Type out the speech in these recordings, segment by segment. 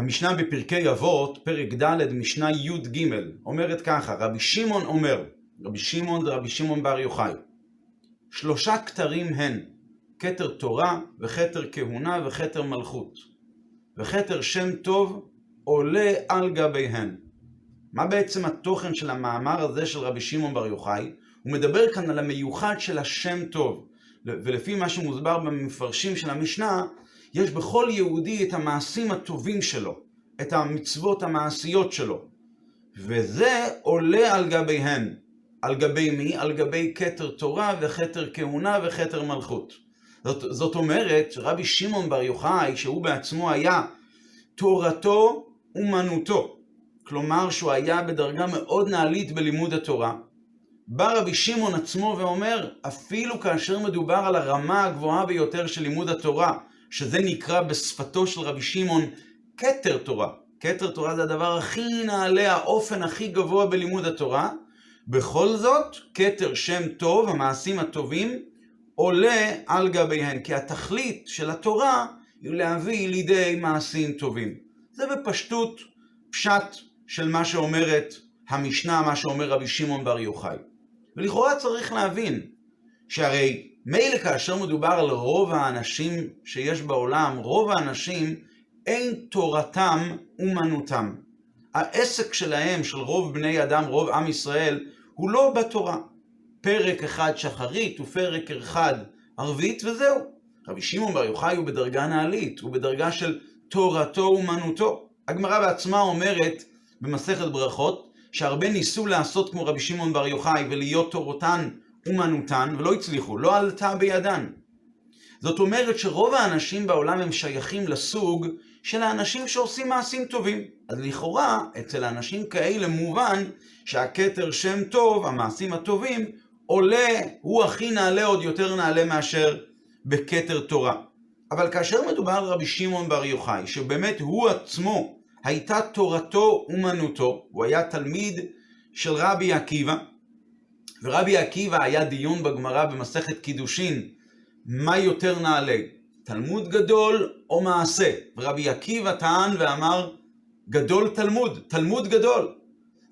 המשנה בפרקי אבות, פרק ד', משנה י"ג, אומרת ככה, רבי שמעון אומר, רבי שמעון זה רבי שמעון בר יוחאי, שלושה כתרים הן, כתר תורה וכתר כהונה וכתר מלכות, וכתר שם טוב עולה על גביהן. מה בעצם התוכן של המאמר הזה של רבי שמעון בר יוחאי? הוא מדבר כאן על המיוחד של השם טוב, ולפי מה שמוסבר במפרשים של המשנה, יש בכל יהודי את המעשים הטובים שלו, את המצוות המעשיות שלו, וזה עולה על גביהן. על גבי מי? על גבי כתר תורה וכתר כהונה וכתר מלכות. זאת, זאת אומרת, רבי שמעון בר יוחאי, שהוא בעצמו היה תורתו אומנותו, כלומר שהוא היה בדרגה מאוד נעלית בלימוד התורה, בא רבי שמעון עצמו ואומר, אפילו כאשר מדובר על הרמה הגבוהה ביותר של לימוד התורה, שזה נקרא בשפתו של רבי שמעון כתר תורה. כתר תורה זה הדבר הכי נעלה, האופן הכי גבוה בלימוד התורה. בכל זאת, כתר שם טוב, המעשים הטובים, עולה על גביהן, כי התכלית של התורה היא להביא לידי מעשים טובים. זה בפשטות פשט של מה שאומרת המשנה, מה שאומר רבי שמעון בר יוחאי. ולכאורה צריך להבין שהרי מילא כאשר מדובר על רוב האנשים שיש בעולם, רוב האנשים אין תורתם אומנותם. העסק שלהם, של רוב בני אדם, רוב עם ישראל, הוא לא בתורה. פרק אחד שחרית ופרק אחד ערבית וזהו. רבי שמעון בר יוחאי הוא בדרגה נעלית, הוא בדרגה של תורתו אומנותו. הגמרא בעצמה אומרת במסכת ברכות, שהרבה ניסו לעשות כמו רבי שמעון בר יוחאי ולהיות תורתן אומנותן, ולא הצליחו, לא עלתה בידן. זאת אומרת שרוב האנשים בעולם הם שייכים לסוג של האנשים שעושים מעשים טובים. אז לכאורה, אצל האנשים כאלה מובן שהכתר שם טוב, המעשים הטובים, עולה, הוא הכי נעלה, עוד יותר נעלה מאשר בכתר תורה. אבל כאשר מדובר על רבי שמעון בר יוחאי, שבאמת הוא עצמו הייתה תורתו אומנותו, הוא היה תלמיד של רבי עקיבא, ורבי עקיבא היה דיון בגמרא במסכת קידושין, מה יותר נעלה, תלמוד גדול או מעשה? ורבי עקיבא טען ואמר, גדול תלמוד, תלמוד גדול.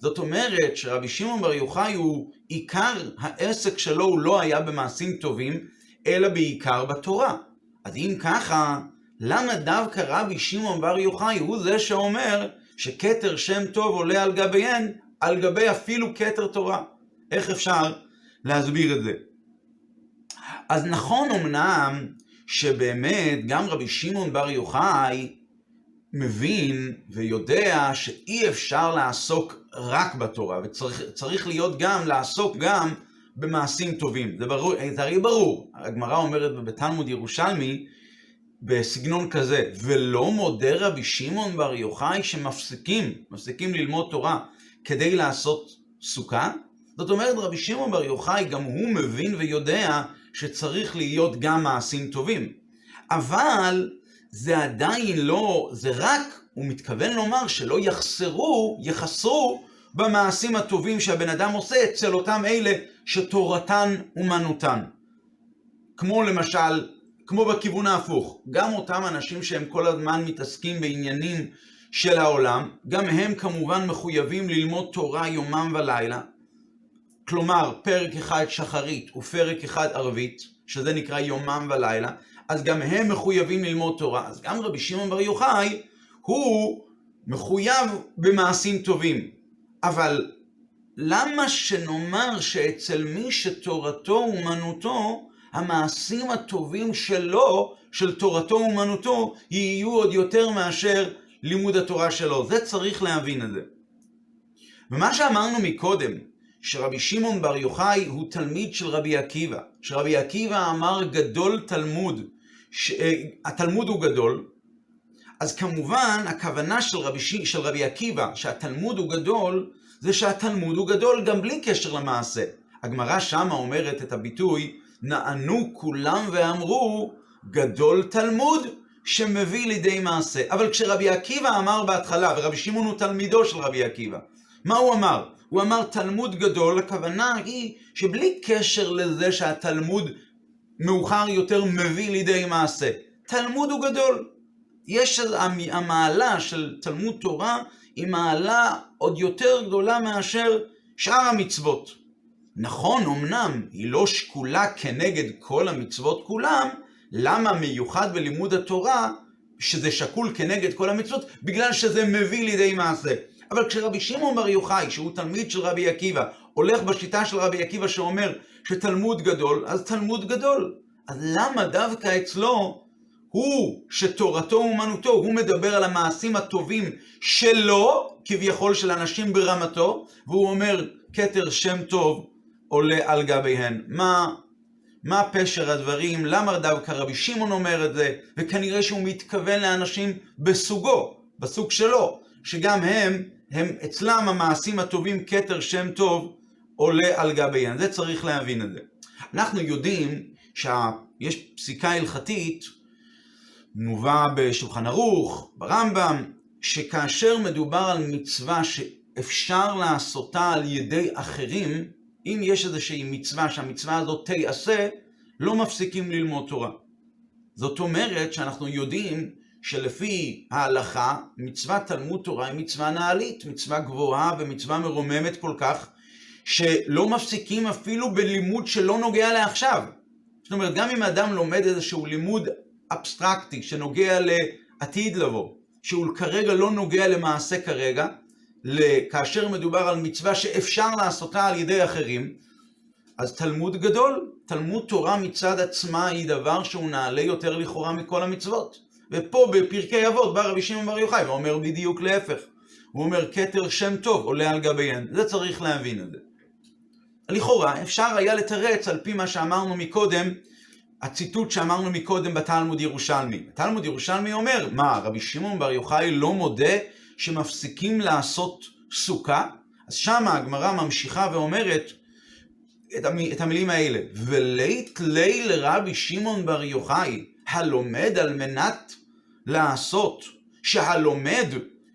זאת אומרת שרבי שמעון בר יוחאי הוא, עיקר העסק שלו הוא לא היה במעשים טובים, אלא בעיקר בתורה. אז אם ככה, למה דווקא רבי שמעון בר יוחאי הוא זה שאומר שכתר שם טוב עולה על גביהן, על גבי אפילו כתר תורה? איך אפשר להסביר את זה? אז נכון אמנם שבאמת גם רבי שמעון בר יוחאי מבין ויודע שאי אפשר לעסוק רק בתורה, וצריך להיות גם, לעסוק גם במעשים טובים. זה, ברור, זה הרי ברור. הגמרא אומרת בתלמוד ירושלמי, בסגנון כזה, ולא מודה רבי שמעון בר יוחאי שמפסיקים, מפסיקים ללמוד תורה כדי לעשות סוכה? זאת אומרת, רבי שמעון בר יוחאי גם הוא מבין ויודע שצריך להיות גם מעשים טובים. אבל זה עדיין לא, זה רק, הוא מתכוון לומר שלא יחסרו, יחסרו במעשים הטובים שהבן אדם עושה אצל אותם אלה שתורתן אומנותן. כמו למשל, כמו בכיוון ההפוך, גם אותם אנשים שהם כל הזמן מתעסקים בעניינים של העולם, גם הם כמובן מחויבים ללמוד תורה יומם ולילה. כלומר, פרק אחד שחרית ופרק אחד ערבית, שזה נקרא יומם ולילה, אז גם הם מחויבים ללמוד תורה. אז גם רבי שמעון בר יוחאי, הוא מחויב במעשים טובים. אבל למה שנאמר שאצל מי שתורתו אומנותו, המעשים הטובים שלו, של תורתו אומנותו, יהיו עוד יותר מאשר לימוד התורה שלו. זה צריך להבין את זה. ומה שאמרנו מקודם, שרבי שמעון בר יוחאי הוא תלמיד של רבי עקיבא, שרבי עקיבא אמר גדול תלמוד, ש... התלמוד הוא גדול, אז כמובן הכוונה של רבי, של רבי עקיבא, שהתלמוד הוא גדול, זה שהתלמוד הוא גדול גם בלי קשר למעשה. הגמרא שמה אומרת את הביטוי, נענו כולם ואמרו, גדול תלמוד שמביא לידי מעשה. אבל כשרבי עקיבא אמר בהתחלה, ורבי שמעון הוא תלמידו של רבי עקיבא, מה הוא אמר? הוא אמר תלמוד גדול, הכוונה היא שבלי קשר לזה שהתלמוד מאוחר יותר מביא לידי מעשה, תלמוד הוא גדול. יש המעלה של תלמוד תורה היא מעלה עוד יותר גדולה מאשר שאר המצוות. נכון, אמנם היא לא שקולה כנגד כל המצוות כולם, למה מיוחד בלימוד התורה שזה שקול כנגד כל המצוות? בגלל שזה מביא לידי מעשה. אבל כשרבי שמעון בר יוחאי, שהוא תלמיד של רבי עקיבא, הולך בשיטה של רבי עקיבא שאומר שתלמוד גדול, אז תלמוד גדול. אז למה דווקא אצלו הוא שתורתו אומנותו, הוא מדבר על המעשים הטובים שלו, כביכול של אנשים ברמתו, והוא אומר כתר שם טוב עולה על גביהן. מה, מה פשר הדברים? למה דווקא רבי שמעון אומר את זה? וכנראה שהוא מתכוון לאנשים בסוגו, בסוג שלו, שגם הם, הם אצלם המעשים הטובים כתר שם טוב עולה על גביהן. זה צריך להבין את זה. אנחנו יודעים שיש פסיקה הלכתית, מובא בשולחן ערוך, ברמב"ם, שכאשר מדובר על מצווה שאפשר לעשותה על ידי אחרים, אם יש איזושהי מצווה שהמצווה הזאת תיעשה, לא מפסיקים ללמוד תורה. זאת אומרת שאנחנו יודעים שלפי ההלכה, מצוות תלמוד תורה היא מצווה נעלית, מצווה גבוהה ומצווה מרוממת כל כך, שלא מפסיקים אפילו בלימוד שלא נוגע לעכשיו. זאת אומרת, גם אם אדם לומד איזשהו לימוד אבסטרקטי שנוגע לעתיד לבוא, שהוא כרגע לא נוגע למעשה כרגע, כאשר מדובר על מצווה שאפשר לעשותה על ידי אחרים, אז תלמוד גדול, תלמוד תורה מצד עצמה היא דבר שהוא נעלה יותר לכאורה מכל המצוות. ופה בפרקי אבות בא רבי שמעון בר יוחאי ואומר בדיוק להפך. הוא אומר כתר שם טוב עולה על גביהן. זה צריך להבין את זה. לכאורה אפשר היה לתרץ על פי מה שאמרנו מקודם, הציטוט שאמרנו מקודם בתלמוד ירושלמי. תלמוד ירושלמי אומר, מה, רבי שמעון בר יוחאי לא מודה שמפסיקים לעשות סוכה? אז שמה הגמרא ממשיכה ואומרת את, המ, את המילים האלה, ולית לי לרבי שמעון בר יוחאי, הלומד על מנת לעשות, שהלומד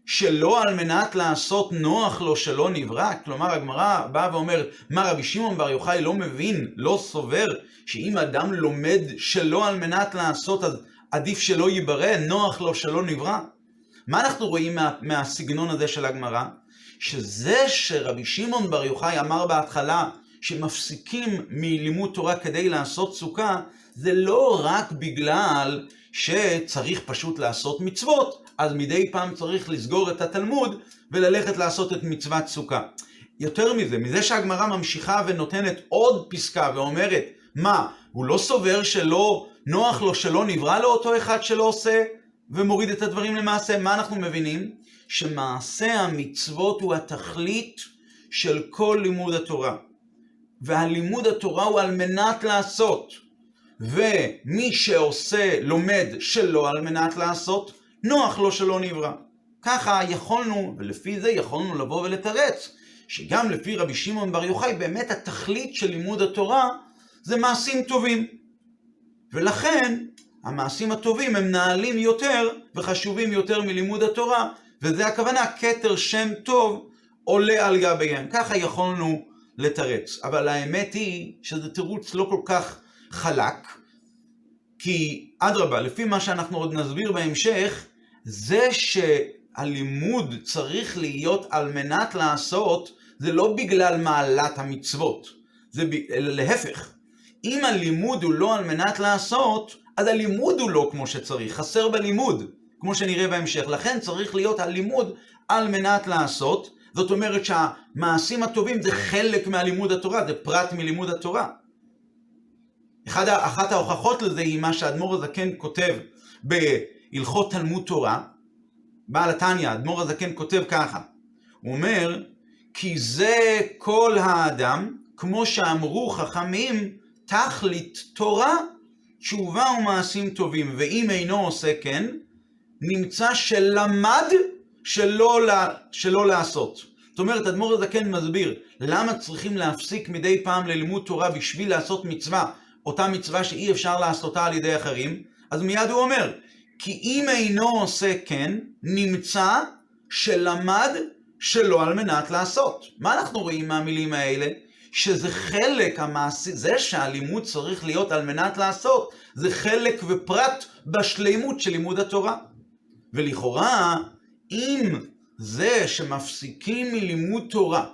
שלא על מנת לעשות נוח לו שלא נברא. כלומר, הגמרא באה ואומרת, מה רבי שמעון בר יוחאי לא מבין, לא סובר, שאם אדם לומד שלא על מנת לעשות, אז עדיף שלא ייברא, נוח לו שלא נברא? מה אנחנו רואים מה, מהסגנון הזה של הגמרא? שזה שרבי שמעון בר יוחאי אמר בהתחלה שמפסיקים מלימוד תורה כדי לעשות סוכה, זה לא רק בגלל שצריך פשוט לעשות מצוות, אז מדי פעם צריך לסגור את התלמוד וללכת לעשות את מצוות סוכה. יותר מזה, מזה שהגמרא ממשיכה ונותנת עוד פסקה ואומרת, מה, הוא לא סובר שלא נוח לו שלא נברא לו אותו אחד שלא עושה ומוריד את הדברים למעשה? מה אנחנו מבינים? שמעשה המצוות הוא התכלית של כל לימוד התורה. והלימוד התורה הוא על מנת לעשות. ומי שעושה, לומד שלא על מנת לעשות, נוח לו שלא נברא. ככה יכולנו, ולפי זה יכולנו לבוא ולתרץ, שגם לפי רבי שמעון בר יוחאי, באמת התכלית של לימוד התורה זה מעשים טובים. ולכן, המעשים הטובים הם נעלים יותר וחשובים יותר מלימוד התורה, וזה הכוונה, כתר שם טוב עולה על גביהם. ככה יכולנו לתרץ. אבל האמת היא שזה תירוץ לא כל כך חלק, כי אדרבה, לפי מה שאנחנו עוד נסביר בהמשך, זה שהלימוד צריך להיות על מנת לעשות, זה לא בגלל מעלת המצוות, זה ב... להפך. אם הלימוד הוא לא על מנת לעשות, אז הלימוד הוא לא כמו שצריך, חסר בלימוד, כמו שנראה בהמשך. לכן צריך להיות הלימוד על מנת לעשות, זאת אומרת שהמעשים הטובים זה חלק מהלימוד התורה, זה פרט מלימוד התורה. אחד, אחת ההוכחות לזה היא מה שהאדמו"ר הזקן כותב בהלכות תלמוד תורה. בעל התניא, האדמו"ר הזקן כותב ככה, הוא אומר, כי זה כל האדם, כמו שאמרו חכמים, תכלית תורה, תשובה ומעשים טובים, ואם אינו עושה כן, נמצא שלמד שלא, שלא לעשות. זאת אומרת, אדמו"ר הזקן מסביר למה צריכים להפסיק מדי פעם ללימוד תורה בשביל לעשות מצווה, אותה מצווה שאי אפשר לעשותה על ידי אחרים, אז מיד הוא אומר, כי אם אינו עושה כן, נמצא שלמד שלא על מנת לעשות. מה אנחנו רואים מהמילים האלה? שזה חלק המעשי, זה שהלימוד צריך להיות על מנת לעשות, זה חלק ופרט בשלימות של לימוד התורה. ולכאורה, אם זה שמפסיקים מלימוד תורה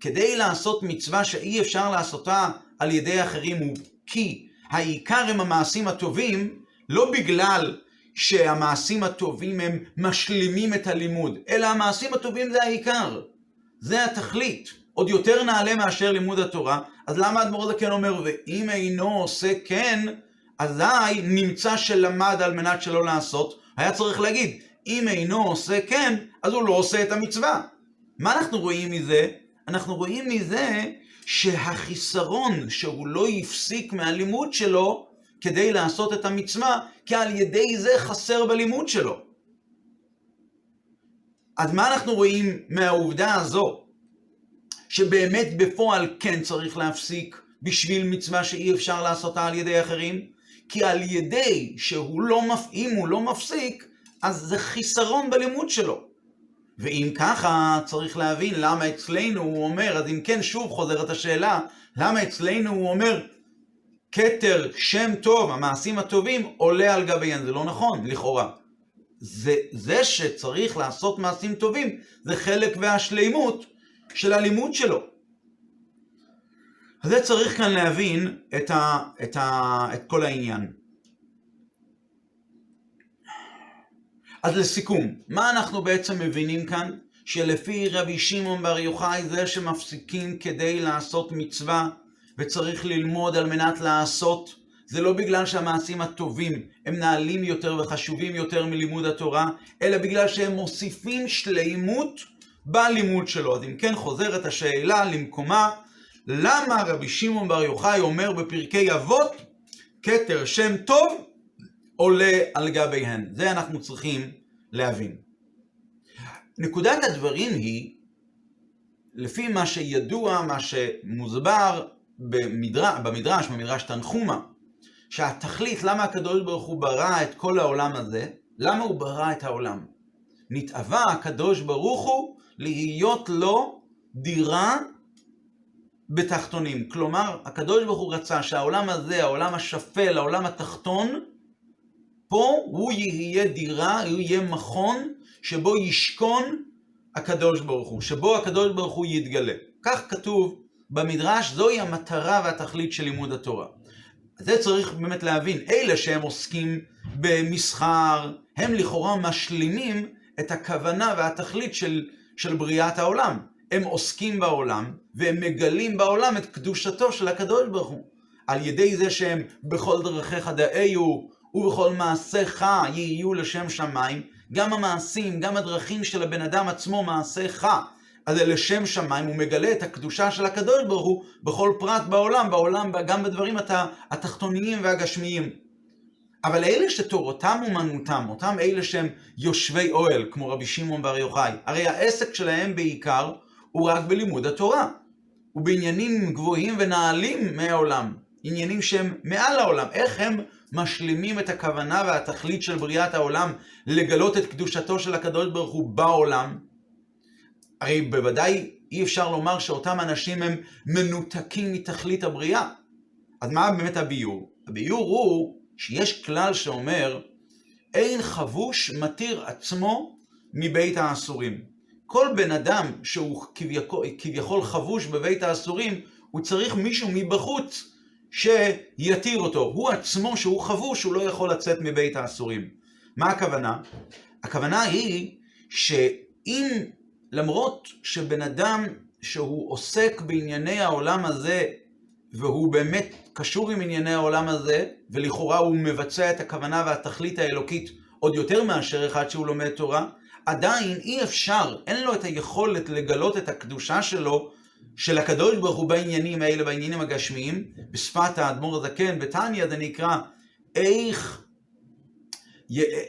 כדי לעשות מצווה שאי אפשר לעשותה על ידי אחרים הוא כי העיקר הם המעשים הטובים, לא בגלל שהמעשים הטובים הם משלימים את הלימוד, אלא המעשים הטובים זה העיקר, זה התכלית. עוד יותר נעלה מאשר לימוד התורה, אז למה האדמו"ר הזקן אומר, ואם אינו עושה כן, אזי נמצא שלמד על מנת שלא לעשות, היה צריך להגיד, אם אינו עושה כן, אז הוא לא עושה את המצווה. מה אנחנו רואים מזה? אנחנו רואים מזה שהחיסרון שהוא לא הפסיק מהלימוד שלו כדי לעשות את המצווה, כי על ידי זה חסר בלימוד שלו. אז מה אנחנו רואים מהעובדה הזו? שבאמת בפועל כן צריך להפסיק בשביל מצווה שאי אפשר לעשותה על ידי אחרים? כי על ידי שהוא לא, אם הוא לא מפסיק, אז זה חיסרון בלימוד שלו. ואם ככה, צריך להבין למה אצלנו הוא אומר, אז אם כן, שוב חוזרת השאלה, למה אצלנו הוא אומר, כתר, שם טוב, המעשים הטובים, עולה על גביהם. זה לא נכון, לכאורה. זה, זה שצריך לעשות מעשים טובים, זה חלק והשלימות של הלימוד שלו. אז זה צריך כאן להבין את, ה, את, ה, את כל העניין. אז לסיכום, מה אנחנו בעצם מבינים כאן? שלפי רבי שמעון בר יוחאי זה שמפסיקים כדי לעשות מצווה וצריך ללמוד על מנת לעשות, זה לא בגלל שהמעשים הטובים הם נעלים יותר וחשובים יותר מלימוד התורה, אלא בגלל שהם מוסיפים שלימות בלימוד שלו. אז אם כן חוזרת השאלה למקומה, למה רבי שמעון בר יוחאי אומר בפרקי אבות, כתר שם טוב עולה על גביהן. זה אנחנו צריכים להבין. נקודת הדברים היא, לפי מה שידוע, מה שמוסבר במדרש, במדרש, במדרש תנחומה, שהתכלית, למה הקדוש ברוך הוא ברא את כל העולם הזה, למה הוא ברא את העולם? נתאווה הקדוש ברוך הוא להיות לו דירה בתחתונים. כלומר, הקדוש ברוך הוא רצה שהעולם הזה, העולם השפל, העולם התחתון, פה הוא יהיה דירה, הוא יהיה מכון שבו ישכון הקדוש ברוך הוא, שבו הקדוש ברוך הוא יתגלה. כך כתוב במדרש, זוהי המטרה והתכלית של לימוד התורה. זה צריך באמת להבין, אלה שהם עוסקים במסחר, הם לכאורה משלימים את הכוונה והתכלית של, של בריאת העולם. הם עוסקים בעולם, והם מגלים בעולם את קדושתו של הקדוש ברוך הוא. על ידי זה שהם בכל דרכיך דאיו, ובכל מעשיך יהיו לשם שמיים, גם המעשים, גם הדרכים של הבן אדם עצמו, מעשיך, אז זה לשם שמיים, הוא מגלה את הקדושה של הקדוש ברוך הוא בכל פרט בעולם, בעולם, גם בדברים התחתוניים והגשמיים. אבל אלה שתורתם אומנותם, אותם אלה שהם יושבי אוהל, כמו רבי שמעון בר יוחאי, הרי העסק שלהם בעיקר הוא רק בלימוד התורה. ובעניינים גבוהים ונעלים מהעולם, עניינים שהם מעל העולם. איך הם משלימים את הכוונה והתכלית של בריאת העולם לגלות את קדושתו של הקדוש ברוך הוא בעולם? הרי בוודאי אי אפשר לומר שאותם אנשים הם מנותקים מתכלית הבריאה. אז מה באמת הביור? הביור הוא שיש כלל שאומר, אין חבוש מתיר עצמו מבית האסורים. כל בן אדם שהוא כביכול, כביכול חבוש בבית האסורים, הוא צריך מישהו מבחוץ שיתיר אותו. הוא עצמו, שהוא חבוש, הוא לא יכול לצאת מבית האסורים. מה הכוונה? הכוונה היא שאם, למרות שבן אדם שהוא עוסק בענייני העולם הזה, והוא באמת קשור עם ענייני העולם הזה, ולכאורה הוא מבצע את הכוונה והתכלית האלוקית עוד יותר מאשר אחד שהוא לומד תורה, עדיין אי אפשר, אין לו את היכולת לגלות את הקדושה שלו, של הקדוש ברוך הוא בעניינים האלה, בעניינים הגשמיים, בשפת האדמו"ר הזקן, בתניא זה נקרא, איך,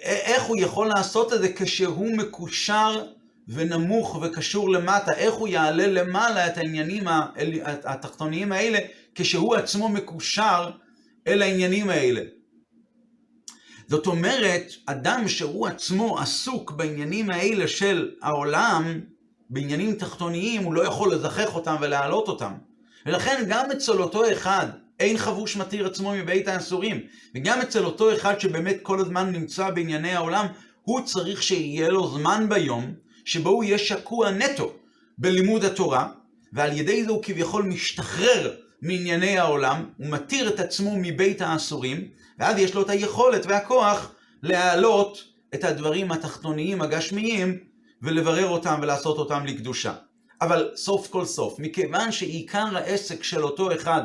איך הוא יכול לעשות את זה כשהוא מקושר ונמוך וקשור למטה, איך הוא יעלה למעלה את העניינים התחתוניים האלה, כשהוא עצמו מקושר אל העניינים האלה. זאת אומרת, אדם שהוא עצמו עסוק בעניינים האלה של העולם, בעניינים תחתוניים, הוא לא יכול לזכח אותם ולהעלות אותם. ולכן גם אצל אותו אחד אין חבוש מתיר עצמו מבית האסורים, וגם אצל אותו אחד שבאמת כל הזמן נמצא בענייני העולם, הוא צריך שיהיה לו זמן ביום, שבו הוא יהיה שקוע נטו בלימוד התורה, ועל ידי זה הוא כביכול משתחרר מענייני העולם, הוא מתיר את עצמו מבית האסורים, ואז יש לו את היכולת והכוח להעלות את הדברים התחתוניים הגשמיים ולברר אותם ולעשות אותם לקדושה. אבל סוף כל סוף, מכיוון שעיקר העסק של אותו אחד,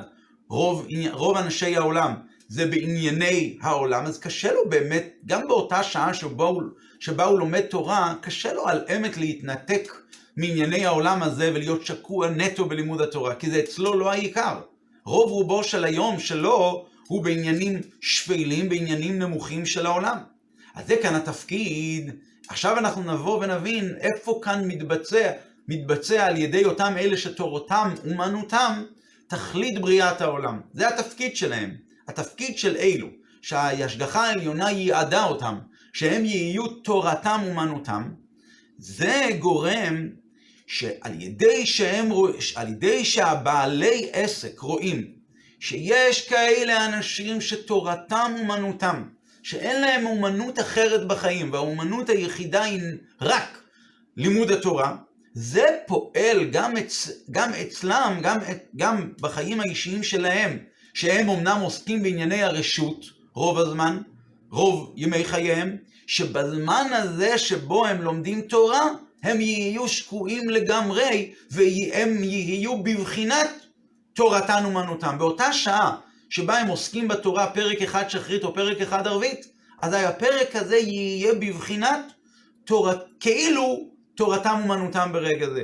רוב, רוב אנשי העולם, זה בענייני העולם, אז קשה לו באמת, גם באותה שעה שבה הוא, שבה הוא לומד תורה, קשה לו על אמת להתנתק מענייני העולם הזה ולהיות שקוע נטו בלימוד התורה, כי זה אצלו לא העיקר. רוב רובו של היום שלו הוא בעניינים שפלים, בעניינים נמוכים של העולם. אז זה כאן התפקיד. עכשיו אנחנו נבוא ונבין איפה כאן מתבצע, מתבצע על ידי אותם אלה שתורתם אומנותם תכלית בריאת העולם. זה התפקיד שלהם. התפקיד של אלו, שההשגחה העליונה ייעדה אותם, שהם יהיו תורתם אומנותם, זה גורם שעל ידי שהם, על ידי שהבעלי עסק רואים שיש כאלה אנשים שתורתם אומנותם, שאין להם אומנות אחרת בחיים, והאומנות היחידה היא רק לימוד התורה, זה פועל גם, אצ, גם אצלם, גם, גם בחיים האישיים שלהם, שהם אמנם עוסקים בענייני הרשות רוב הזמן, רוב ימי חייהם, שבזמן הזה שבו הם לומדים תורה, הם יהיו שקועים לגמרי, והם יהיו בבחינת תורתן אומנותם. באותה שעה שבה הם עוסקים בתורה פרק אחד שחרית או פרק אחד ערבית, אז הפרק הזה יהיה בבחינת תורת, כאילו תורתם אומנותם ברגע זה.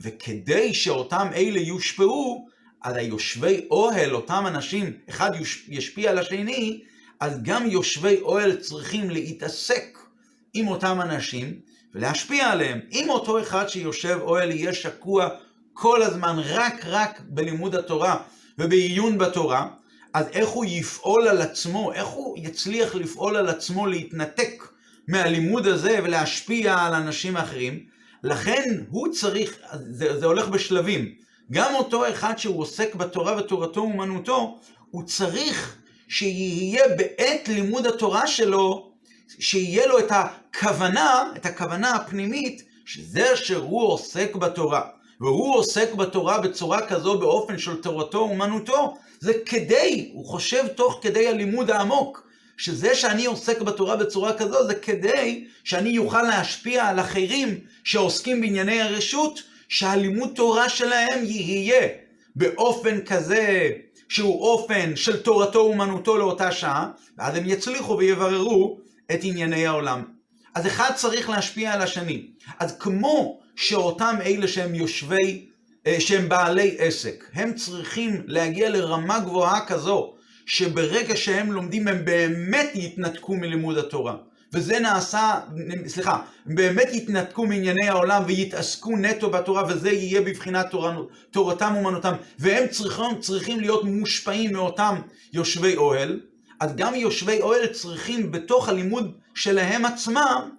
וכדי שאותם אלה יושפעו, אז היושבי אוהל, אותם אנשים, אחד ישפיע על השני, אז גם יושבי אוהל צריכים להתעסק עם אותם אנשים ולהשפיע עליהם. אם אותו אחד שיושב אוהל יהיה שקוע כל הזמן רק רק בלימוד התורה ובעיון בתורה, אז איך הוא יפעול על עצמו, איך הוא יצליח לפעול על עצמו להתנתק מהלימוד הזה ולהשפיע על אנשים אחרים? לכן הוא צריך, זה, זה הולך בשלבים. גם אותו אחד שהוא עוסק בתורה ותורתו אומנותו, הוא צריך שיהיה בעת לימוד התורה שלו, שיהיה לו את הכוונה, את הכוונה הפנימית, שזה שהוא עוסק בתורה. והוא עוסק בתורה בצורה כזו, באופן של תורתו אומנותו, זה כדי, הוא חושב תוך כדי הלימוד העמוק, שזה שאני עוסק בתורה בצורה כזו, זה כדי שאני אוכל להשפיע על אחרים שעוסקים בענייני הרשות, שהלימוד תורה שלהם יהיה באופן כזה שהוא אופן של תורתו אומנותו לאותה שעה, ואז הם יצליחו ויבררו את ענייני העולם. אז אחד צריך להשפיע על השני. אז כמו שאותם אלה שהם יושבי, אה, שהם בעלי עסק, הם צריכים להגיע לרמה גבוהה כזו, שברגע שהם לומדים הם באמת יתנתקו מלימוד התורה. וזה נעשה, סליחה, באמת יתנתקו מענייני העולם ויתעסקו נטו בתורה, וזה יהיה בבחינת תורה, תורתם אומנותם, והם צריכים, צריכים להיות מושפעים מאותם יושבי אוהל, אז גם יושבי אוהל צריכים בתוך הלימוד שלהם עצמם,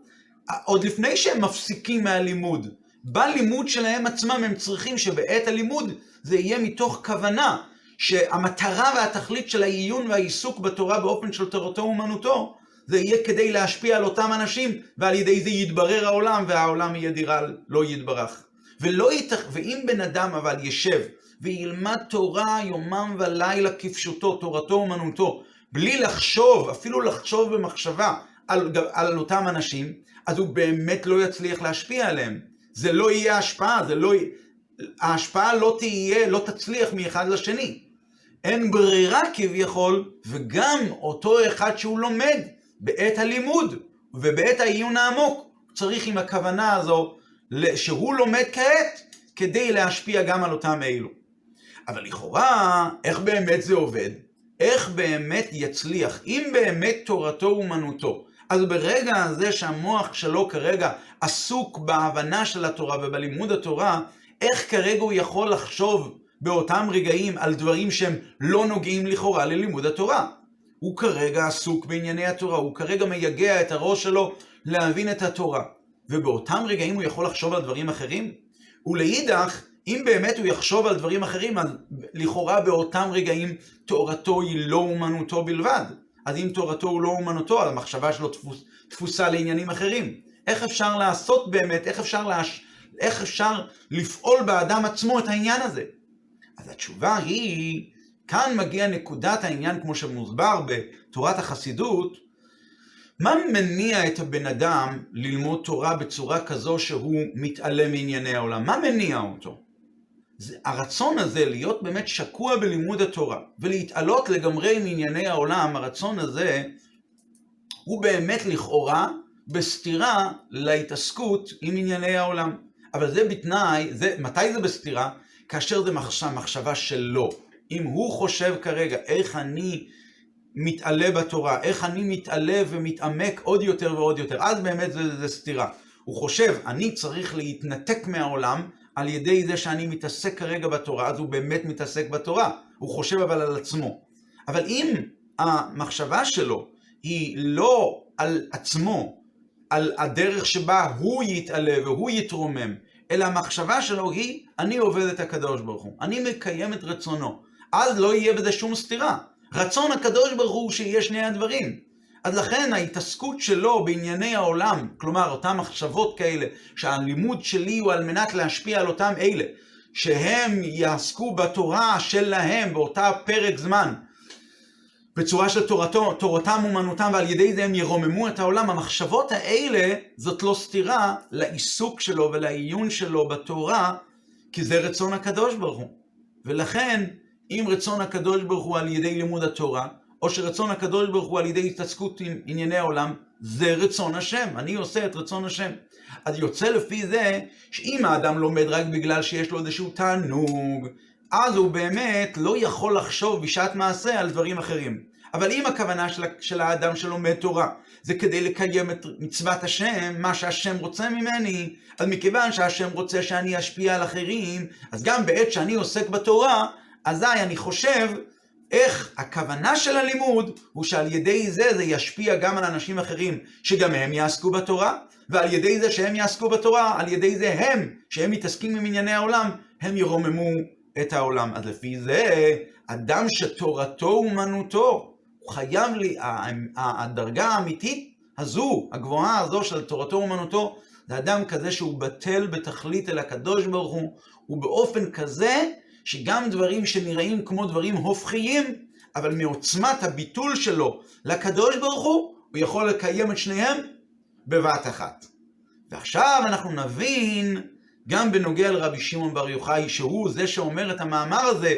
עוד לפני שהם מפסיקים מהלימוד, בלימוד שלהם עצמם הם צריכים שבעת הלימוד זה יהיה מתוך כוונה שהמטרה והתכלית של העיון והעיסוק בתורה באופן של תורתו אומנותו זה יהיה כדי להשפיע על אותם אנשים, ועל ידי זה יתברר העולם, והעולם יהיה דירה לא יתברך. ולא יתכ... ואם בן אדם אבל ישב וילמד תורה יומם ולילה כפשוטו, תורתו אומנותו, בלי לחשוב, אפילו לחשוב במחשבה על, על אותם אנשים, אז הוא באמת לא יצליח להשפיע עליהם. זה לא יהיה השפעה, זה לא... ההשפעה לא תהיה, לא תצליח מאחד לשני. אין ברירה כביכול, וגם אותו אחד שהוא לומד, בעת הלימוד ובעת העיון העמוק. צריך עם הכוונה הזו שהוא לומד כעת כדי להשפיע גם על אותם אלו. אבל לכאורה, איך באמת זה עובד? איך באמת יצליח? אם באמת תורתו אומנותו, אז ברגע הזה שהמוח שלו כרגע עסוק בהבנה של התורה ובלימוד התורה, איך כרגע הוא יכול לחשוב באותם רגעים על דברים שהם לא נוגעים לכאורה ללימוד התורה? הוא כרגע עסוק בענייני התורה, הוא כרגע מייגע את הראש שלו להבין את התורה. ובאותם רגעים הוא יכול לחשוב על דברים אחרים? ולאידך, אם באמת הוא יחשוב על דברים אחרים, אז לכאורה באותם רגעים תורתו היא לא אומנותו בלבד. אז אם תורתו הוא לא אומנותו, אז המחשבה שלו תפוס, תפוסה לעניינים אחרים. איך אפשר לעשות באמת, איך אפשר, להש... איך אפשר לפעול באדם עצמו את העניין הזה? אז התשובה היא, כאן מגיע נקודת העניין, כמו שמוסבר בתורת החסידות, מה מניע את הבן אדם ללמוד תורה בצורה כזו שהוא מתעלם מענייני העולם? מה מניע אותו? זה, הרצון הזה להיות באמת שקוע בלימוד התורה ולהתעלות לגמרי מענייני העולם, הרצון הזה הוא באמת לכאורה בסתירה להתעסקות עם ענייני העולם. אבל זה בתנאי, זה, מתי זה בסתירה? כאשר זה מחשבה, מחשבה שלו. אם הוא חושב כרגע איך אני מתעלה בתורה, איך אני מתעלה ומתעמק עוד יותר ועוד יותר, אז באמת זה, זה סתירה. הוא חושב, אני צריך להתנתק מהעולם על ידי זה שאני מתעסק כרגע בתורה, אז הוא באמת מתעסק בתורה. הוא חושב אבל על עצמו. אבל אם המחשבה שלו היא לא על עצמו, על הדרך שבה הוא יתעלה והוא יתרומם, אלא המחשבה שלו היא, אני עובד את הקדוש ברוך הוא, אני מקיים את רצונו. אז לא יהיה בזה שום סתירה. רצון הקדוש ברוך הוא שיהיה שני הדברים. אז לכן ההתעסקות שלו בענייני העולם, כלומר אותן מחשבות כאלה, שהלימוד שלי הוא על מנת להשפיע על אותם אלה, שהם יעסקו בתורה שלהם באותה פרק זמן, בצורה של תורתו, תורתם אומנותם, ועל ידי זה הם ירוממו את העולם. המחשבות האלה זאת לא סתירה לעיסוק שלו ולעיון שלו בתורה, כי זה רצון הקדוש ברוך הוא. ולכן, אם רצון הקדוש ברוך הוא על ידי לימוד התורה, או שרצון הקדוש ברוך הוא על ידי התעסקות עם ענייני העולם, זה רצון השם, אני עושה את רצון השם. אז יוצא לפי זה, שאם האדם לומד רק בגלל שיש לו איזשהו תענוג, אז הוא באמת לא יכול לחשוב בשעת מעשה על דברים אחרים. אבל אם הכוונה של, של האדם שלומד תורה זה כדי לקיים את מצוות השם, מה שהשם רוצה ממני, אז מכיוון שהשם רוצה שאני אשפיע על אחרים, אז גם בעת שאני עוסק בתורה, אזי אני חושב איך הכוונה של הלימוד הוא שעל ידי זה זה ישפיע גם על אנשים אחרים שגם הם יעסקו בתורה, ועל ידי זה שהם יעסקו בתורה, על ידי זה הם, שהם מתעסקים עם ענייני העולם, הם ירוממו את העולם. אז לפי זה, אדם שתורתו אומנותו, הוא חייב לי, הדרגה האמיתית הזו, הגבוהה הזו של תורתו אומנותו, זה אדם כזה שהוא בטל בתכלית אל הקדוש ברוך הוא, ובאופן כזה שגם דברים שנראים כמו דברים הופכיים, אבל מעוצמת הביטול שלו לקדוש ברוך הוא, הוא יכול לקיים את שניהם בבת אחת. ועכשיו אנחנו נבין גם בנוגע לרבי שמעון בר יוחאי, שהוא זה שאומר את המאמר הזה,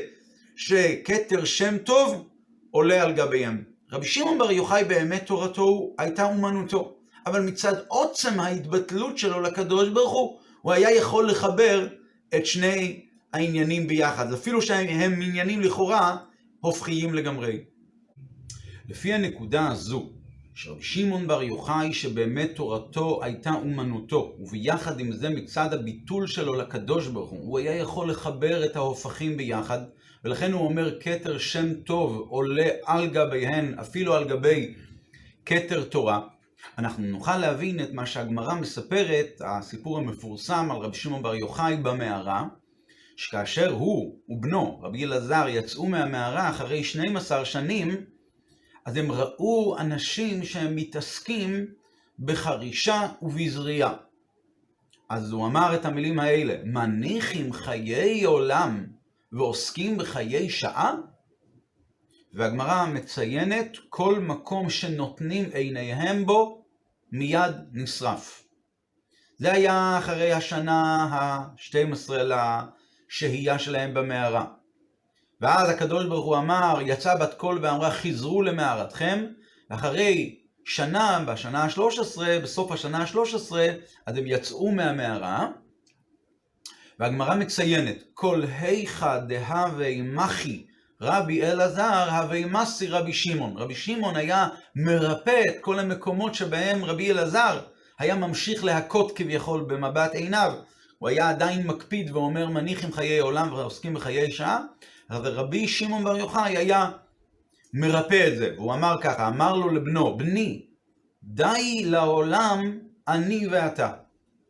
שכתר שם טוב עולה על גביהם. רבי שמעון בר יוחאי באמת תורתו הייתה אומנותו, אבל מצד עוצם ההתבטלות שלו לקדוש ברוך הוא, הוא היה יכול לחבר את שני העניינים ביחד, אפילו שהם עניינים לכאורה הופכיים לגמרי. לפי הנקודה הזו, שרבי שמעון בר יוחאי שבאמת תורתו הייתה אומנותו, וביחד עם זה מצד הביטול שלו לקדוש ברוך הוא, הוא היה יכול לחבר את ההופכים ביחד, ולכן הוא אומר כתר שם טוב עולה על גביהן, אפילו על גבי כתר תורה. אנחנו נוכל להבין את מה שהגמרא מספרת, הסיפור המפורסם על רבי שמעון בר יוחאי במערה, שכאשר הוא ובנו, רבי אלעזר, יצאו מהמערה אחרי 12 שנים, אז הם ראו אנשים שהם מתעסקים בחרישה ובזריעה. אז הוא אמר את המילים האלה, מניחים חיי עולם ועוסקים בחיי שעה? והגמרא מציינת, כל מקום שנותנים עיניהם בו, מיד נשרף. זה היה אחרי השנה ה-12 לשהייה שלהם במערה. ואז הקדוש ברוך הוא אמר, יצא בת קול ואמרה, חזרו למערתכם, ואחרי שנה, בשנה ה-13, בסוף השנה ה-13, אז הם יצאו מהמערה, והגמרא מציינת, כל היכא דהווה מחי רבי אלעזר, הווה מסי רבי שמעון. רבי שמעון היה מרפא את כל המקומות שבהם רבי אלעזר היה ממשיך להכות כביכול במבט עיניו. הוא היה עדיין מקפיד ואומר מניחים חיי עולם ועוסקים בחיי שעה, אבל רבי שמעון בר יוחאי היה מרפא את זה. הוא אמר ככה, אמר לו לבנו, בני, די לעולם אני ואתה.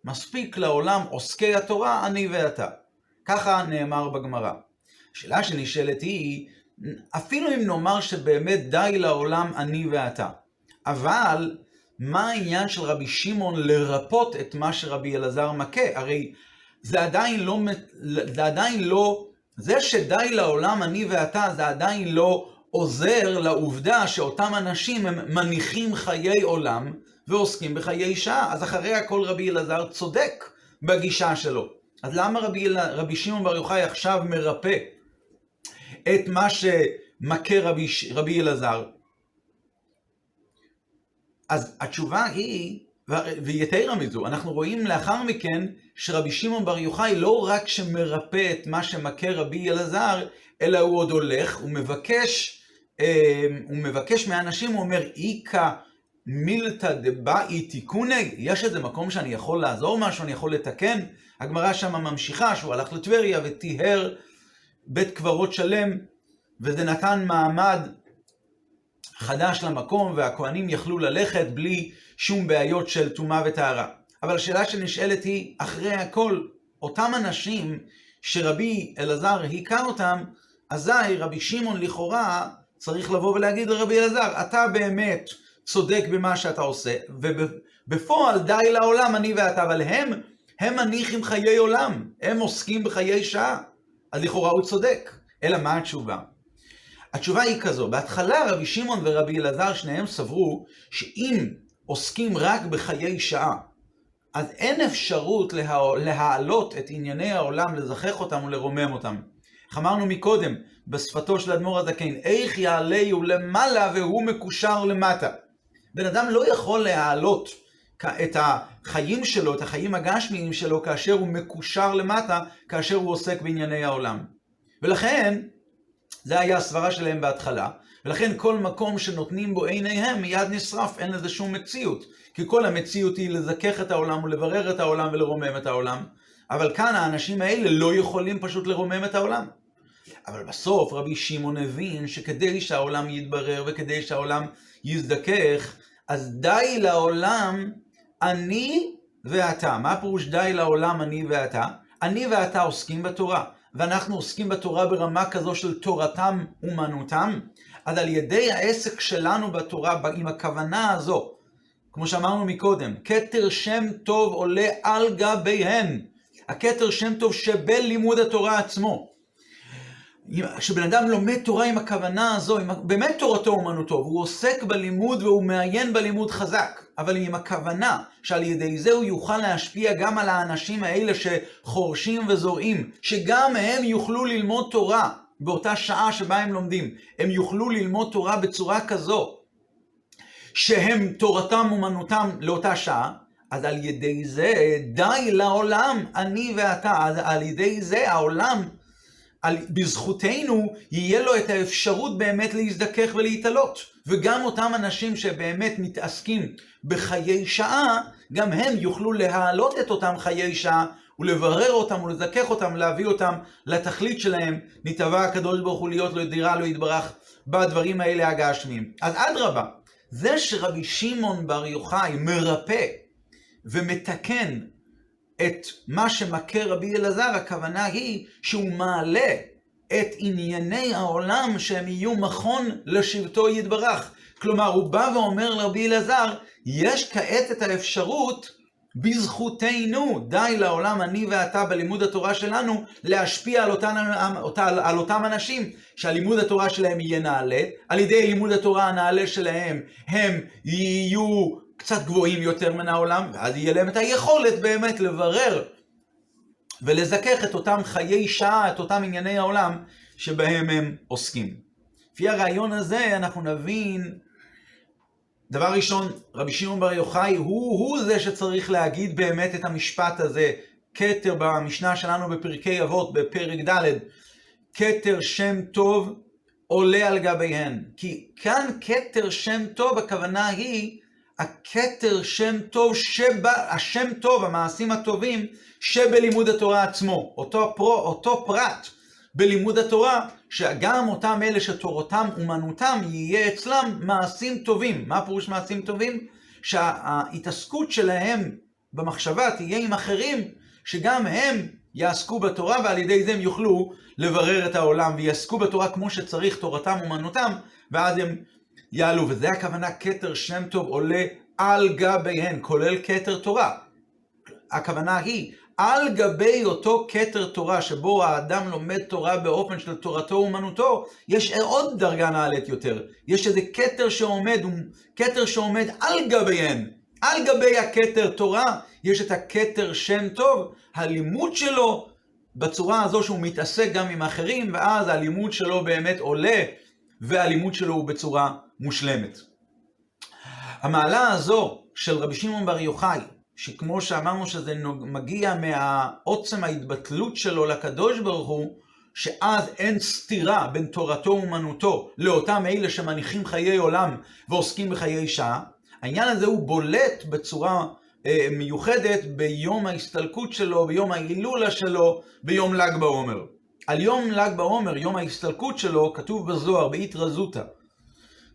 מספיק לעולם עוסקי התורה אני ואתה. ככה נאמר בגמרא. השאלה שנשאלת היא, אפילו אם נאמר שבאמת די לעולם אני ואתה. אבל מה העניין של רבי שמעון לרפות את מה שרבי אלעזר מכה? הרי זה עדיין לא, זה עדיין לא, זה שדי לעולם אני ואתה, זה עדיין לא עוזר לעובדה שאותם אנשים הם מניחים חיי עולם ועוסקים בחיי שעה. אז אחרי הכל רבי אלעזר צודק בגישה שלו. אז למה רבי, רבי שמעון בר יוחאי עכשיו מרפא את מה שמכה רבי, רבי אלעזר? אז התשובה היא, ויתרה מזו, אנחנו רואים לאחר מכן שרבי שמעון בר יוחאי לא רק שמרפא את מה שמכה רבי אלעזר, אלא הוא עוד הולך, הוא מבקש, אה, הוא מבקש מהאנשים, הוא אומר, איכא מילתא דבאי תיקוני, יש איזה מקום שאני יכול לעזור משהו, אני יכול לתקן? הגמרא שמה ממשיכה שהוא הלך לטבריה וטיהר בית קברות שלם, וזה נתן מעמד חדש למקום, והכוהנים יכלו ללכת בלי שום בעיות של טומאה וטהרה. אבל השאלה שנשאלת היא, אחרי הכל, אותם אנשים שרבי אלעזר היכה אותם, אזי רבי שמעון לכאורה צריך לבוא ולהגיד לרבי אלעזר, אתה באמת צודק במה שאתה עושה, ובפועל די לעולם אני ואתה, אבל הם, הם מניחים חיי עולם, הם עוסקים בחיי שעה, אז לכאורה הוא צודק. אלא מה התשובה? התשובה היא כזו, בהתחלה רבי שמעון ורבי אלעזר שניהם סברו שאם עוסקים רק בחיי שעה, אז אין אפשרות לה... להעלות את ענייני העולם, לזכח אותם ולרומם אותם. איך אמרנו מקודם, בשפתו של אדמו"ר הזקן, איך יעלהו למעלה והוא מקושר למטה. בן אדם לא יכול להעלות את החיים שלו, את החיים הגשמיים שלו, כאשר הוא מקושר למטה, כאשר הוא עוסק בענייני העולם. ולכן, זה היה הסברה שלהם בהתחלה, ולכן כל מקום שנותנים בו עיניהם מיד נשרף, אין לזה שום מציאות. כי כל המציאות היא לזכך את העולם ולברר את העולם ולרומם את העולם. אבל כאן האנשים האלה לא יכולים פשוט לרומם את העולם. אבל בסוף רבי שמעון הבין שכדי שהעולם יתברר וכדי שהעולם יזדכך, אז די לעולם אני ואתה. מה פירוש די לעולם אני ואתה? אני ואתה עוסקים בתורה. ואנחנו עוסקים בתורה ברמה כזו של תורתם אומנותם, אז על ידי העסק שלנו בתורה, עם הכוונה הזו, כמו שאמרנו מקודם, כתר שם טוב עולה על גביהן. הכתר שם טוב שבלימוד התורה עצמו. כשבן אדם לומד תורה עם הכוונה הזו, עם, באמת תורתו אומנותו, והוא עוסק בלימוד והוא מעיין בלימוד חזק, אבל עם הכוונה שעל ידי זה הוא יוכל להשפיע גם על האנשים האלה שחורשים וזורעים, שגם הם יוכלו ללמוד תורה באותה שעה שבה הם לומדים. הם יוכלו ללמוד תורה בצורה כזו, שהם תורתם אומנותם לאותה שעה, אז על ידי זה די לעולם, אני ואתה, על ידי זה העולם על, בזכותנו יהיה לו את האפשרות באמת להזדכך ולהתעלות. וגם אותם אנשים שבאמת מתעסקים בחיי שעה, גם הם יוכלו להעלות את אותם חיי שעה ולברר אותם ולזכך אותם, להביא אותם לתכלית שלהם. נתבע הקדוש ברוך הוא להיות לו דירה לא יתברך בדברים האלה הגשמיים. אז אדרבה, זה שרבי שמעון בר יוחאי מרפא ומתקן את מה שמכה רבי אלעזר, הכוונה היא שהוא מעלה את ענייני העולם שהם יהיו מכון לשבטו יתברך. כלומר, הוא בא ואומר לרבי אלעזר, יש כעת את האפשרות בזכותנו, די לעולם אני ואתה בלימוד התורה שלנו, להשפיע על, אותן, על, על אותם אנשים, שהלימוד התורה שלהם יהיה נעלה, על ידי לימוד התורה הנעלה שלהם הם יהיו קצת גבוהים יותר מן העולם, ואז יהיה להם את היכולת באמת לברר ולזכך את אותם חיי שעה, את אותם ענייני העולם שבהם הם עוסקים. לפי הרעיון הזה אנחנו נבין, דבר ראשון, רבי שמעון בר יוחאי הוא, הוא זה שצריך להגיד באמת את המשפט הזה, כתר במשנה שלנו בפרקי אבות, בפרק ד', כתר שם טוב עולה על גביהן. כי כאן כתר שם טוב, הכוונה היא הכתר שם טוב, שבה, השם טוב, המעשים הטובים, שבלימוד התורה עצמו. אותו, פרו, אותו פרט בלימוד התורה, שגם אותם אלה שתורתם אומנותם, יהיה אצלם מעשים טובים. מה פירוש מעשים טובים? שההתעסקות שלהם במחשבה תהיה עם אחרים, שגם הם יעסקו בתורה ועל ידי זה הם יוכלו לברר את העולם ויעסקו בתורה כמו שצריך, תורתם אומנותם, ואז הם יעלו. וזה הכוונה, כתר שם טוב עולה על גביהן, כולל כתר תורה. הכוונה היא, על גבי אותו כתר תורה שבו האדם לומד תורה באופן של תורתו אומנותו, יש עוד דרגה נעלית יותר. יש איזה כתר שעומד, כתר שעומד על גביהן. על גבי הכתר תורה יש את הכתר שם טוב, הלימוד שלו בצורה הזו שהוא מתעסק גם עם אחרים, ואז הלימוד שלו באמת עולה, והלימוד שלו הוא בצורה מושלמת. המעלה הזו של רבי שמעון בר יוחאי, שכמו שאמרנו שזה מגיע מהעוצם ההתבטלות שלו לקדוש ברוך הוא, שאז אין סתירה בין תורתו אומנותו לאותם אלה שמניחים חיי עולם ועוסקים בחיי שעה, העניין הזה הוא בולט בצורה אה, מיוחדת ביום ההסתלקות שלו, ביום ההילולה שלו, ביום ל"ג בעומר. על יום ל"ג בעומר, יום ההסתלקות שלו, כתוב בזוהר, באיתרא זוטא.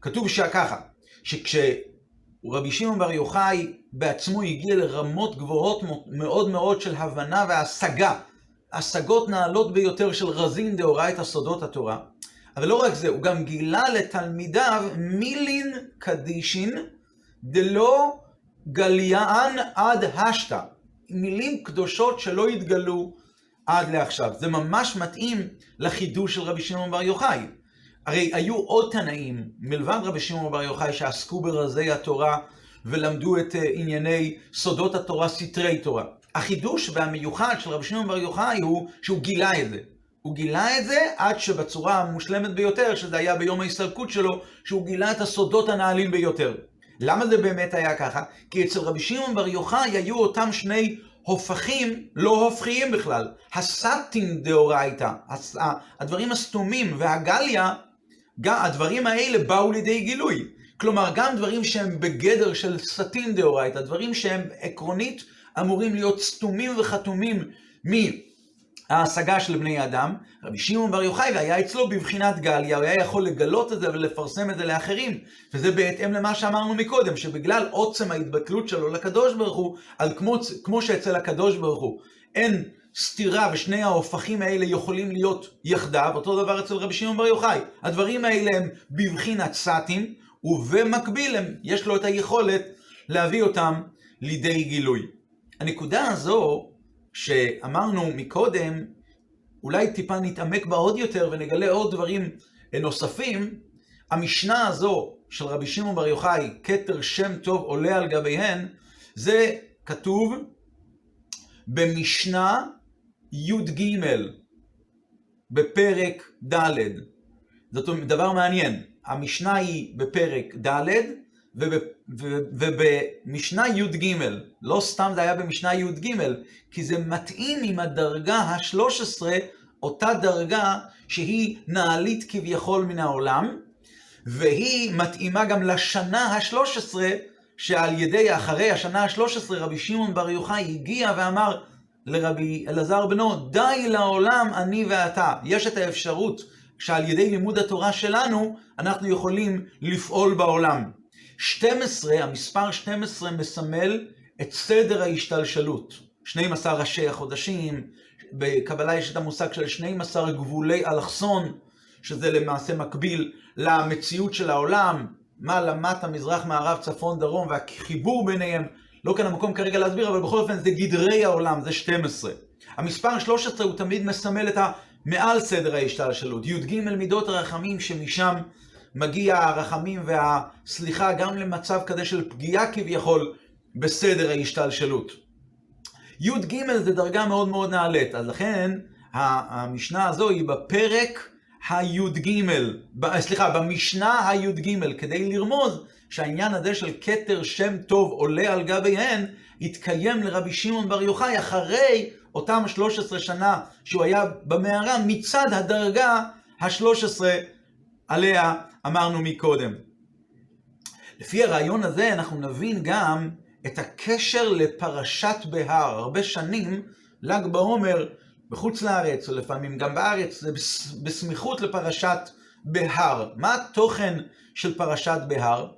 כתוב שככה, שכשרבי שמעון בר יוחאי בעצמו הגיע לרמות גבוהות מאוד מאוד של הבנה והשגה, השגות נעלות ביותר של רזין דאורייתא סודות התורה, אבל לא רק זה, הוא גם גילה לתלמידיו מילין קדישין דלא גליען עד השתא. מילים קדושות שלא התגלו עד לעכשיו. זה ממש מתאים לחידוש של רבי שמעון בר יוחאי. הרי היו עוד תנאים, מלבד רבי שמעון בר יוחאי, שעסקו ברזי התורה ולמדו את אה, ענייני סודות התורה, סתרי תורה. החידוש והמיוחד של רבי שמעון בר יוחאי הוא שהוא גילה את זה. הוא גילה את זה עד שבצורה המושלמת ביותר, שזה היה ביום ההסתלקות שלו, שהוא גילה את הסודות הנעלים ביותר. למה זה באמת היה ככה? כי אצל רבי שמעון בר יוחאי היו אותם שני הופכים לא הופכיים בכלל. הסטים דאורייתא, הדברים הסתומים והגליה, הדברים האלה באו לידי גילוי. כלומר, גם דברים שהם בגדר של סטים דאורייתא, דברים שהם עקרונית אמורים להיות סתומים וחתומים מ... ההשגה של בני אדם, רבי שמעון בר יוחאי, והיה אצלו בבחינת גליה, הוא היה יכול לגלות את זה ולפרסם את זה לאחרים. וזה בהתאם למה שאמרנו מקודם, שבגלל עוצם ההתבטלות שלו לקדוש ברוך הוא, על כמו, כמו שאצל הקדוש ברוך הוא אין סתירה ושני ההופכים האלה יכולים להיות יחדיו, אותו דבר אצל רבי שמעון בר יוחאי. הדברים האלה הם בבחינת סטים, ובמקביל הם, יש לו את היכולת להביא אותם לידי גילוי. הנקודה הזו שאמרנו מקודם, אולי טיפה נתעמק בה עוד יותר ונגלה עוד דברים נוספים, המשנה הזו של רבי שמעון בר יוחאי, כתר שם טוב עולה על גביהן, זה כתוב במשנה י"ג, בפרק ד'. זאת אומרת, דבר מעניין, המשנה היא בפרק ד', ובמשנה י"ג, לא סתם זה היה במשנה י"ג, כי זה מתאים עם הדרגה ה-13, אותה דרגה שהיא נעלית כביכול מן העולם, והיא מתאימה גם לשנה ה-13, שעל ידי, אחרי השנה ה-13, רבי שמעון בר יוחאי הגיע ואמר לרבי אלעזר בנו, די לעולם אני ואתה. יש את האפשרות שעל ידי לימוד התורה שלנו, אנחנו יכולים לפעול בעולם. 12, המספר 12 מסמל את סדר ההשתלשלות. 12 ראשי החודשים, בקבלה יש את המושג של 12 גבולי אלכסון, שזה למעשה מקביל למציאות של העולם, מה למטה, מזרח, מערב, צפון, דרום, והחיבור ביניהם. לא כאן המקום כרגע להסביר, אבל בכל אופן זה גדרי העולם, זה 12. המספר 13 הוא תמיד מסמל את המעל סדר ההשתלשלות. י"ג מידות הרחמים שמשם מגיע הרחמים והסליחה גם למצב כזה של פגיעה כביכול בסדר ההשתלשלות. י"ג זה דרגה מאוד מאוד נעלית, אז לכן המשנה הזו היא בפרק הי"ג, סליחה, במשנה הי"ג, כדי לרמוז שהעניין הזה של כתר שם טוב עולה על גביהן, התקיים לרבי שמעון בר יוחאי אחרי אותם 13 שנה שהוא היה במערה מצד הדרגה ה-13 עליה אמרנו מקודם. לפי הרעיון הזה אנחנו נבין גם את הקשר לפרשת בהר. הרבה שנים ל"ג בעומר בחוץ לארץ, או לפעמים גם בארץ, זה בסמיכות לפרשת בהר. מה התוכן של פרשת בהר?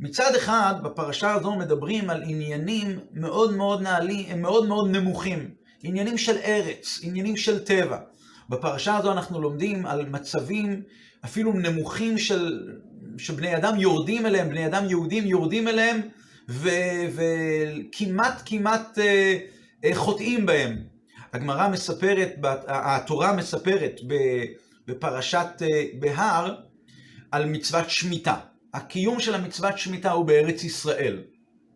מצד אחד, בפרשה הזו מדברים על עניינים מאוד מאוד נעלים, מאוד מאוד נמוכים. עניינים של ארץ, עניינים של טבע. בפרשה הזו אנחנו לומדים על מצבים אפילו נמוכים של, שבני אדם יורדים אליהם, בני אדם יהודים יורדים אליהם, וכמעט כמעט אה, אה, חוטאים בהם. הגמרא מספרת, התורה מספרת בפרשת אה, בהר על מצוות שמיטה. הקיום של המצוות שמיטה הוא בארץ ישראל.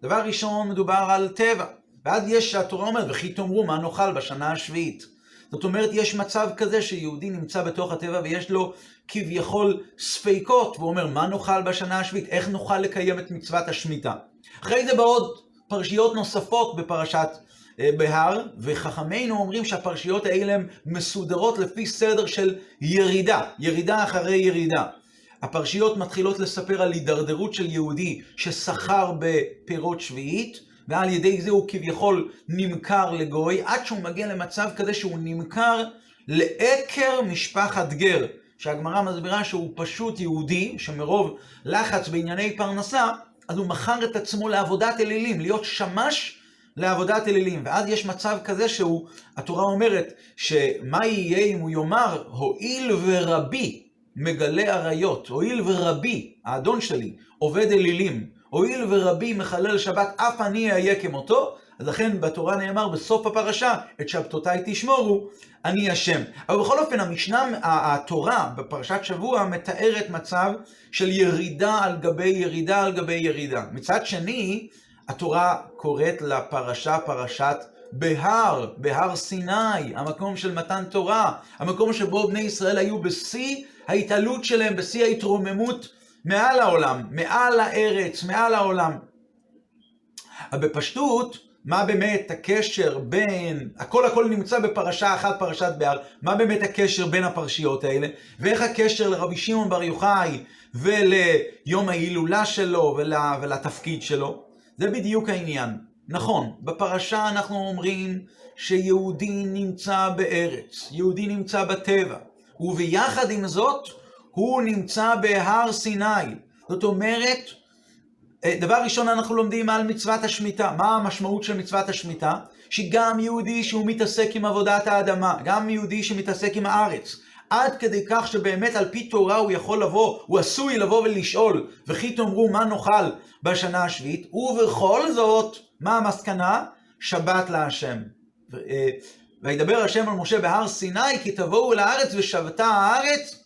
דבר ראשון, מדובר על טבע. ואז יש, התורה אומרת, וכי תאמרו מה נאכל בשנה השביעית. זאת אומרת, יש מצב כזה שיהודי נמצא בתוך הטבע ויש לו כביכול ספיקות, והוא אומר, מה נאכל בשנה השביעית? איך נוכל לקיים את מצוות השמיטה? אחרי זה בעוד פרשיות נוספות בפרשת אה, בהר, וחכמינו אומרים שהפרשיות האלה הן מסודרות לפי סדר של ירידה, ירידה אחרי ירידה. הפרשיות מתחילות לספר על הידרדרות של יהודי שסחר בפירות שביעית, ועל ידי זה הוא כביכול נמכר לגוי, עד שהוא מגיע למצב כזה שהוא נמכר לעקר משפחת גר, שהגמרא מסבירה שהוא פשוט יהודי, שמרוב לחץ בענייני פרנסה, אז הוא מכר את עצמו לעבודת אלילים, להיות שמש לעבודת אלילים. ואז יש מצב כזה שהוא, התורה אומרת, שמה יהיה אם הוא יאמר, הואיל ורבי מגלה עריות, הואיל ורבי, האדון שלי, עובד אלילים, הואיל ורבי מחלל שבת, אף אני אהיה כמותו, אז לכן בתורה נאמר בסוף הפרשה, את שבתותיי תשמורו, אני השם. אבל בכל אופן, המשנה, התורה בפרשת שבוע מתארת מצב של ירידה על גבי ירידה על גבי ירידה. מצד שני, התורה קוראת לפרשה פרשת בהר, בהר סיני, המקום של מתן תורה, המקום שבו בני ישראל היו בשיא ההתעלות שלהם, בשיא ההתרוממות מעל העולם, מעל הארץ, מעל העולם. אבל בפשטות, מה באמת הקשר בין, הכל הכל נמצא בפרשה אחת, פרשת בהר, מה באמת הקשר בין הפרשיות האלה, ואיך הקשר לרבי שמעון בר יוחאי וליום ההילולה שלו ול, ולתפקיד שלו, זה בדיוק העניין. נכון, בפרשה אנחנו אומרים שיהודי נמצא בארץ, יהודי נמצא בטבע, וביחד עם זאת, הוא נמצא בהר סיני. זאת אומרת, אה, דבר ראשון אנחנו לומדים על מצוות השמיטה. מה המשמעות של מצוות השמיטה? שגם יהודי שהוא מתעסק עם עבודת האדמה, גם יהודי שמתעסק עם הארץ, עד כדי כך שבאמת על פי תורה הוא יכול לבוא, הוא עשוי לבוא ולשאול, וכי תאמרו מה נאכל בשנה השביעית, ובכל זאת, מה המסקנה? שבת להשם. אה, וידבר השם על משה בהר סיני, כי תבואו לארץ ושבתה הארץ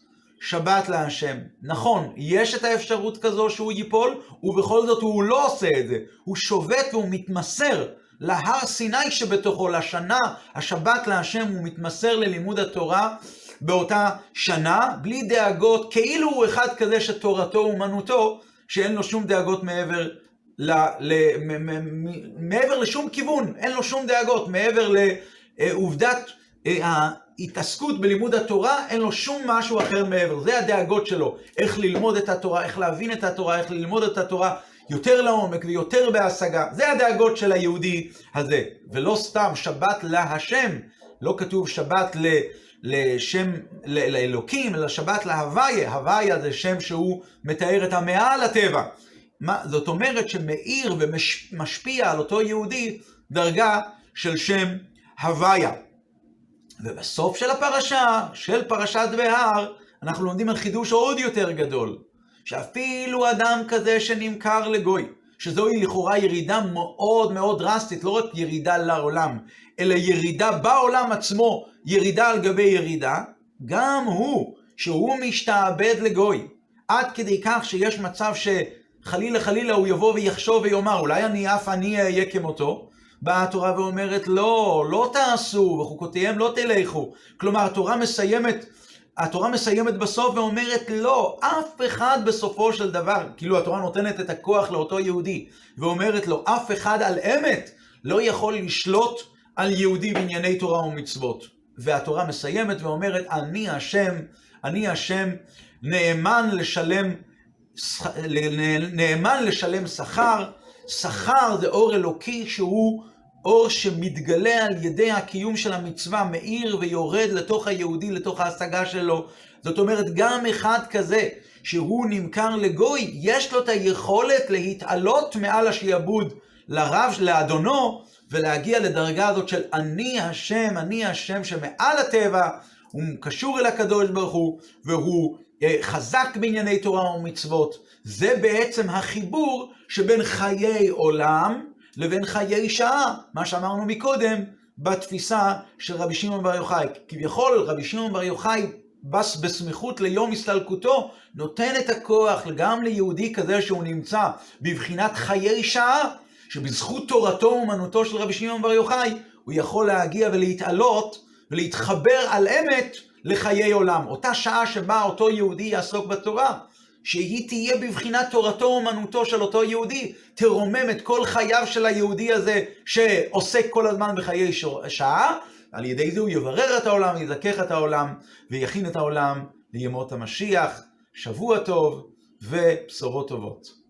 שבת להשם. נכון, יש את האפשרות כזו שהוא ייפול, ובכל זאת הוא לא עושה את זה. הוא שובת והוא מתמסר להר סיני שבתוכו, לשנה, השבת להשם, הוא מתמסר ללימוד התורה באותה שנה, בלי דאגות, כאילו הוא אחד כזה שתורתו אומנותו, שאין לו שום דאגות מעבר ל, ל, מ, מ, מ, מעבר לשום כיוון, אין לו שום דאגות, מעבר לעובדת אה, ההתעסקות בלימוד התורה, אין לו שום משהו אחר מעבר. זה הדאגות שלו, איך ללמוד את התורה, איך להבין את התורה, איך ללמוד את התורה יותר לעומק ויותר בהשגה. זה הדאגות של היהודי הזה. ולא סתם שבת להשם, לא כתוב שבת ל... לשם, ל, לאלוקים, אלא שבת להוויה, הוויה זה שם שהוא מתאר את המעל הטבע. מה, זאת אומרת שמאיר ומשפיע על אותו יהודי דרגה של שם הוויה. ובסוף של הפרשה, של פרשת בהר, אנחנו לומדים על חידוש עוד יותר גדול, שאפילו אדם כזה שנמכר לגוי, שזוהי לכאורה ירידה מאוד מאוד דרסטית, לא רק ירידה לעולם, אלא ירידה בעולם עצמו, ירידה על גבי ירידה, גם הוא, שהוא משתעבד לגוי, עד כדי כך שיש מצב שחלילה חלילה הוא יבוא ויחשוב ויאמר, אולי אני אף אני אהיה כמותו, באה התורה ואומרת, לא, לא תעשו, וחוקותיהם לא תלכו. כלומר, התורה מסיימת, התורה מסיימת בסוף ואומרת, לא, אף אחד בסופו של דבר, כאילו התורה נותנת את הכוח לאותו יהודי, ואומרת לו, אף אחד על אמת לא יכול לשלוט על יהודי בענייני תורה ומצוות. והתורה מסיימת ואומרת, אני השם, אני השם, נאמן לשלם, נאמן לשלם שכר, שכר זה אור אלוקי שהוא אור שמתגלה על ידי הקיום של המצווה, מאיר ויורד לתוך היהודי, לתוך ההשגה שלו. זאת אומרת, גם אחד כזה, שהוא נמכר לגוי, יש לו את היכולת להתעלות מעל השעבוד לרב, לאדונו, ולהגיע לדרגה הזאת של אני השם, אני השם שמעל הטבע, הוא קשור אל הקדוש ברוך הוא, והוא אה, חזק בענייני תורה ומצוות. זה בעצם החיבור שבין חיי עולם לבין חיי שעה, מה שאמרנו מקודם בתפיסה של רבי שמעון בר יוחאי. כביכול רבי שמעון בר יוחאי בס בסמיכות ליום הסתלקותו, נותן את הכוח גם ליהודי כזה שהוא נמצא בבחינת חיי שעה, שבזכות תורתו אומנותו של רבי שמעון בר יוחאי, הוא יכול להגיע ולהתעלות ולהתחבר על אמת לחיי עולם. אותה שעה שבה אותו יהודי יעסוק בתורה, שהיא תהיה בבחינת תורתו אומנותו של אותו יהודי, תרומם את כל חייו של היהודי הזה שעוסק כל הזמן בחיי שעה, על ידי זה הוא יברר את העולם, יזכך את העולם, ויכין את העולם לימות המשיח. שבוע טוב ובשורות טובות.